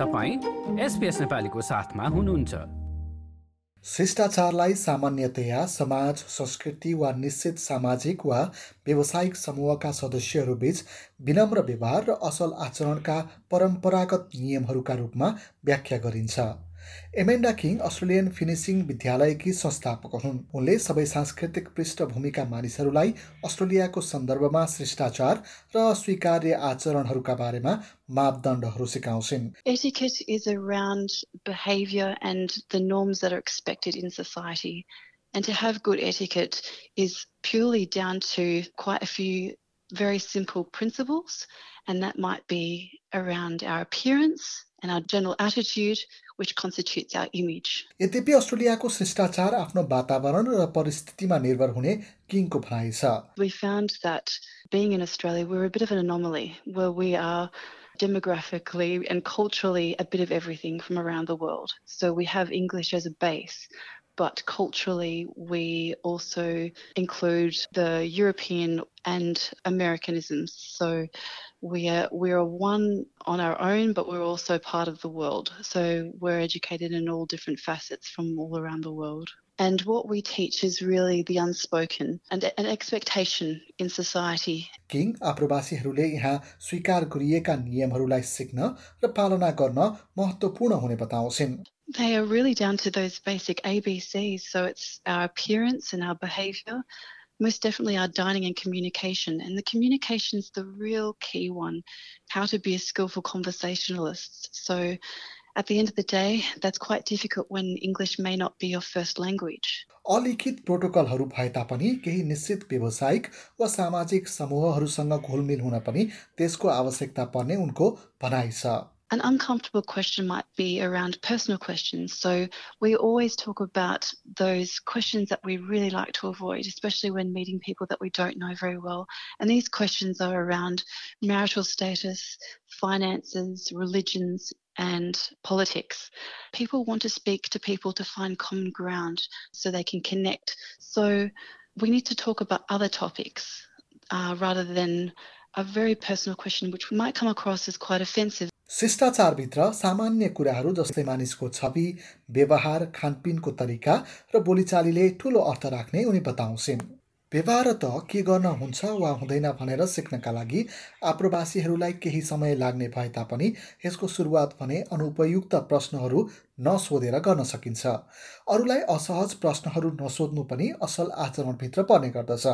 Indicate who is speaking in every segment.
Speaker 1: तपाईँ एसपिएस नेपालीको साथमा हुनुहुन्छ।
Speaker 2: शिष्टाचारलाई सामान्यतया समाज संस्कृति वा निश्चित सामाजिक वा व्यावसायिक समूहका सदस्यहरूबीच विनम्र व्यवहार र असल आचरणका परम्परागत नियमहरूका रूपमा व्याख्या गरिन्छ। एमेन्डा किङ अस्ट्रेलियन फिनिसिङ विद्यालयकी संस्थापक हुन् उनले सबै सांस्कृतिक पृष्ठभूमिका मानिसहरूलाई अस्ट्रेलियाको सन्दर्भमा शिष्टाचार र स्वीकार्य आचरणहरूका बारेमा मापदण्डहरू सिकाउँछिन्
Speaker 3: Etiquette is around behavior and the norms that are expected in society. And to have good etiquette is purely down to quite a few very simple principles, and that might be around our appearance and our general attitude, which constitutes our image.
Speaker 2: यद्यपि अस्ट्रेलियाको शिष्टाचार आफ्नो वातावरण र परिस्थितिमा निर्भर हुने किङको भनाइ छ
Speaker 3: We found that being in Australia, we're a bit of an anomaly where we are demographically and culturally a bit of everything from around the world. So we have English as a base, but culturally we also include the European and Americanisms. So we are we are one on our own, but we're also part of the world. So we're educated in all different facets from all around the world. And what we teach is really the unspoken and an expectation in society.
Speaker 2: किङ आप्रवासीहरूले यहाँ स्वीकार गरिएका नियमहरूलाई सिक्न र पालना गर्न महत्त्वपूर्ण हुने बताउँछिन्
Speaker 3: They are really down to those basic ABCs. So it's our appearance and our behavior, most definitely our dining and communication. And the communication is the real key one how to be a skillful conversationalist. So at the end of the day, that's quite difficult when English may not be your first language.
Speaker 2: अलिखित प्रोटोकलहरू भए तापनि केही निश्चित व्यावसायिक वा सामाजिक समूहहरूसँग घुलमिल हुन पनि त्यसको आवश्यकता पर्ने उनको भनाइ छ
Speaker 3: An uncomfortable question might be around personal questions. So we always talk about those questions that we really like to avoid, especially when meeting people that we don't know very well. And these questions are around marital status, finances, religions, and politics. People want to speak to people to find common ground so they can connect. So we need to talk about other topics uh, rather than a very personal question, which might come across as quite offensive.
Speaker 2: शिष्टाचारभित्र सामान्य कुराहरू जस्तै मानिसको छवि व्यवहार खानपिनको तरिका र बोलीचालीले ठुलो अर्थ राख्ने उनी बताउँछिन् व्यवहार त के गर्न हुन्छ वा हुँदैन भनेर सिक्नका लागि आप्रवासीहरूलाई केही समय लाग्ने भए तापनि यसको सुरुवात भने अनुपयुक्त प्रश्नहरू नसोधेर गर्न सकिन्छ। अरूलाई असहज प्रश्नहरू नसोध्नु पनि असल आचरणभित्र पर्ने गर्दछ।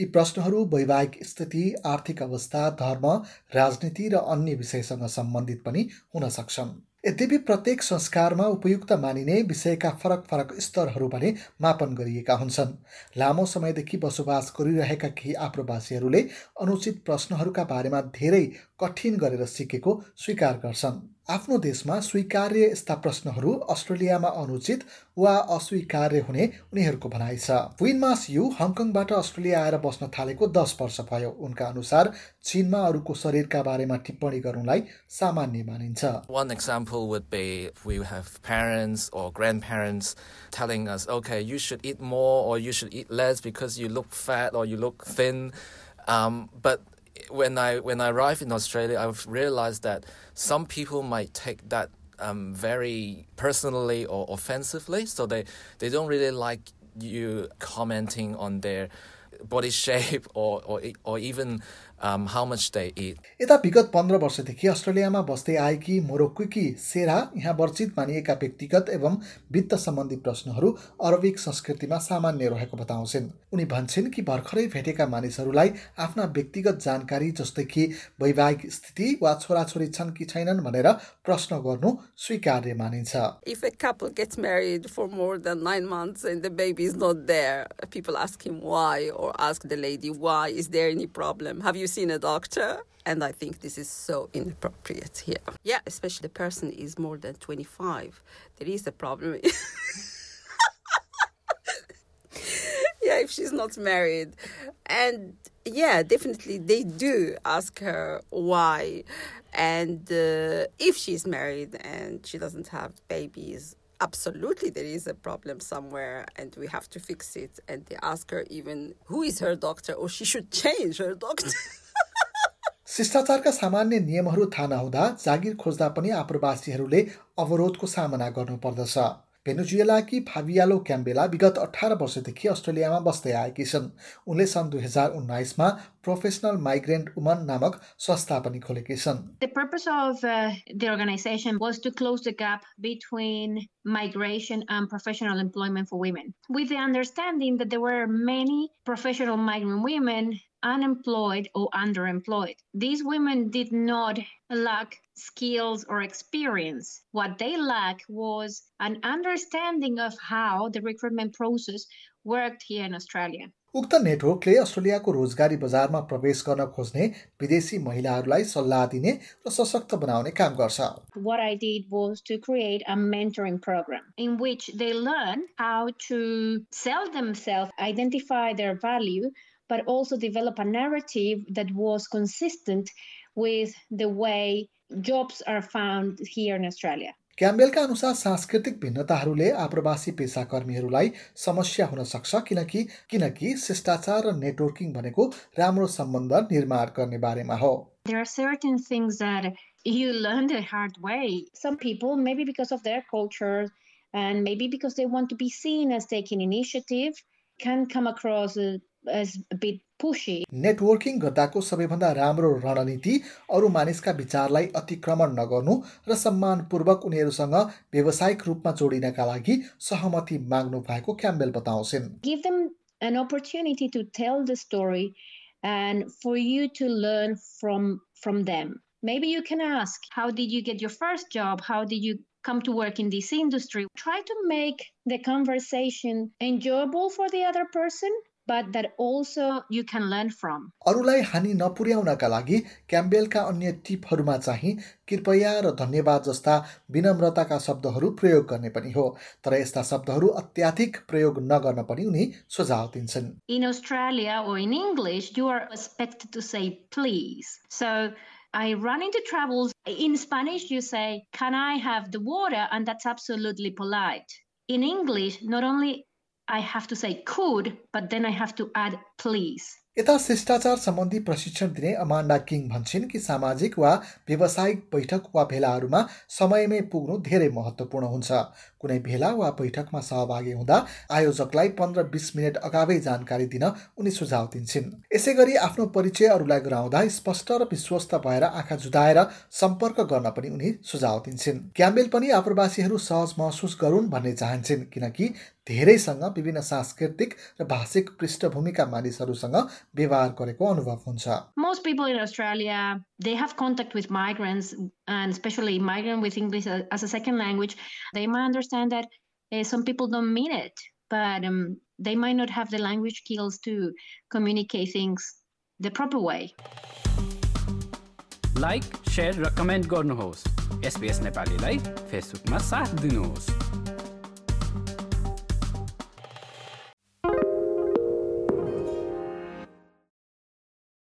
Speaker 2: यी प्रश्नहरू वैवाहिक स्थिति आर्थिक अवस्था धर्म राजनीति र अन्य विषयसँग सम्बन्धित पनि हुन सक्छन्। यद्यपि प्रत्येक संस्कारमा उपयुक्त मानिने विषयका फरक फरक स्तरहरू भने मापन गरिएका हुन्छन्। लामो समयदेखि बसोबास गरिरहेका केही आप्रवासीहरूले अनुचित प्रश्नहरूका बारेमा धेरै कठिन गरेर सिकेको स्वीकार गर्छन्। आफ्नो देशमा स्वीकार्य यस्ता प्रश्नहरू अस्ट्रेलियामा अनुचित वा अस्वीकार्य हुने उनीहरूको भनाइ छ। विनमास यु हङकङबाट अस्ट्रेलिया आएर बस्न थालेको दस वर्ष भयो। उनका अनुसार चीनमा अरूको शरीरका बारेमा टिप्पणी गर्नुलाई सामान्य मानिन्छ।
Speaker 4: Thin. Um, but when I when I arrived in Australia, I've realized that some people might take that um, very personally or offensively, so they they don't really like you commenting on their body shape or or or even um, how much they eat.
Speaker 2: यता विगत पन्ध्र वर्षदेखि अस्ट्रेलियामा बस्दै आएकी मोरोक्की सेरा यहाँ वर्जित मानिएका व्यक्तिगत एवं वित्त सम्बन्धी प्रश्नहरू अरबिक संस्कृतिमा सामान्य रहेको बताउँछिन् उनी भन्छन् कि भर्खरै भेटेका मानिसहरूलाई आफ्ना व्यक्तिगत जानकारी जस्तै कि वैवाहिक स्थिति वा छोराछोरी छन् कि छैनन् भनेर प्रश्न गर्नु स्वीकार्य मानिन्छ
Speaker 5: If a couple gets married for more than nine months and the baby is not there, people ask him why or ask the lady why. Is there any problem? Have you seen a doctor? And I think this is so inappropriate here. Yeah, especially the person is more than 25. There is a problem. yeah, if she's not married. And yeah, definitely they do ask her why. And uh, if she's married and she doesn't have babies, absolutely there is a problem somewhere and we have to fix it. And they ask her even who is her doctor or she should change her doctor.
Speaker 2: शिष्टाचारका सामान्य नियमहरू थाहा नहुँदा जागिर खोज्दा पनि आप्रवासीहरूले अवरोधको सामना गर्नुपर्दछ भेनुजुएलाकी फाबियालो क्याम्बेला विगत अठार वर्षदेखि अस्ट्रेलियामा बस्दै आएकी छन् उनले सन् दुई हजार उन्नाइसमा प्रोफेसनल माइग्रेन्ट वुमन नामक संस्था पनि खोलेकी छन्
Speaker 6: The purpose of uh, the organization was to close the gap between migration and professional employment for women, with the understanding that there were many professional migrant women unemployed or underemployed. These women did not lack skills or experience. What they lacked was an understanding of how the recruitment process worked here in Australia.
Speaker 2: उक्त नेटवर्कले अस्ट्रेलियाको रोजगारी बजारमा प्रवेश गर्न खोज्ने विदेशी महिलाहरूलाई सल्लाह दिने र सशक्त बनाउने काम गर्छ
Speaker 6: What I did was to create a mentoring program in which they learn how to sell themselves, identify their value, but also develop a narrative that was consistent with the way jobs are found here in Australia.
Speaker 2: क्याम्बेलका अनुसार सांस्कृतिक भिन्नताहरूले आप्रवासी पेसाकर्मीहरूलाई समस्या हुन सक्छ किनकि किनकि शिष्टाचार र networking भनेको राम्रो सम्बन्ध निर्माण गर्ने बारेमा हो
Speaker 6: There are certain things that you learn the hard way. Some people, maybe because of their culture and maybe because they want to be seen as taking initiative, can come across uh.
Speaker 2: नेटवर्किङ गर्दाको सबैभन्दा राम्रो रणनीति अरू मानिसका विचारलाई अतिक्रमण नगर्नु र सम्मानपूर्वक उनीहरूसँग व्यावसायिक रूपमा जोडिनका लागि सहमति माग्नु भएको Campbell बताउँछिन्
Speaker 6: Give them an opportunity to tell the story and for you to learn from from them. Maybe you can ask, how did you get your first job? How did you come to work in this industry? Try to make the conversation enjoyable for the other person but that also you can learn from.
Speaker 2: अरूलाई हानि नपुर्याउनका लागि क्याम्बेलका अन्य टिपहरूमा चाहिँ कृपया र धन्यवाद जस्ता विनम्रताका शब्दहरू प्रयोग गर्ने पनि हो तर यस्ता शब्दहरू अत्याधिक प्रयोग नगर्न पनि उनी सुझाव दिन्छन्
Speaker 6: In Australia or in English, you are expected to say please. So I run into troubles. In Spanish, you say, Can I have the water? And that's absolutely polite. In English, not only I have to say could, but then I have to add please.
Speaker 2: यता शिष्टाचार सम्बन्धी प्रशिक्षण दिने Amanda king भन्छन् कि सामाजिक वा व्यावसायिक बैठक वा भेलाहरूमा समयमै पुग्नु धेरै महत्त्वपूर्ण हुन्छ कुनै भेला वा बैठकमा सहभागी हुँदा आयोजकलाई पन्ध्र बिस मिनट अगावै जानकारी दिन उनी सुझाव दिन्छन् यसै गरी आफ्नो परिचय अरूलाई गराउँदा स्पष्ट र विश्वस्त भएर आँखा जुदाएर सम्पर्क गर्न पनि उनी सुझाव दिन्छन् क्याम्बेल पनि आप्रवासीहरू सहज महसुस गरून् भन्ने चाहन्छन् किनकि धेरैसँग विभिन्न सांस्कृतिक र भाषिक पृष्ठभूमिका मानिसहरूसँग व्यवहार गरेको अनुभव हुन्छ
Speaker 6: Most people in Australia, they have contact with migrants and especially migrant with English as a second language. They might understand that uh, some people don't mean it, but um, they might not have the language skills to communicate things the proper way.
Speaker 1: Like share र comment गर्नुहोस् SBS नेपालीलाई फेसबुकमा साथ दिनुहोस्